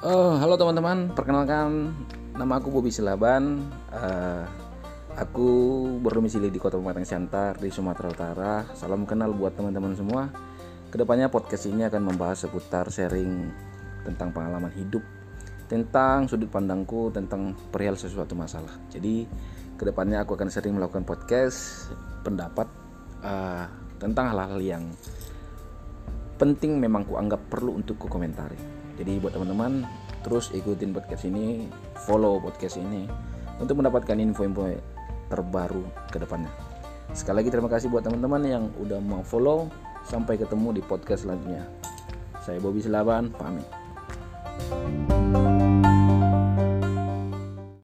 Oh, halo teman-teman, perkenalkan nama aku Bobi Silaban. Uh, aku berdomisili di Kota Pematang Siantar di Sumatera Utara. Salam kenal buat teman-teman semua. Ke depannya podcast ini akan membahas seputar sharing tentang pengalaman hidup, tentang sudut pandangku tentang perihal sesuatu masalah. Jadi ke depannya aku akan sering melakukan podcast pendapat uh, tentang hal-hal yang penting memang ku anggap perlu untuk ku komentari. Jadi buat teman-teman terus ikutin podcast ini, follow podcast ini untuk mendapatkan info-info terbaru ke depannya. Sekali lagi terima kasih buat teman-teman yang udah mau follow. Sampai ketemu di podcast selanjutnya. Saya Bobby Selaban, pamit.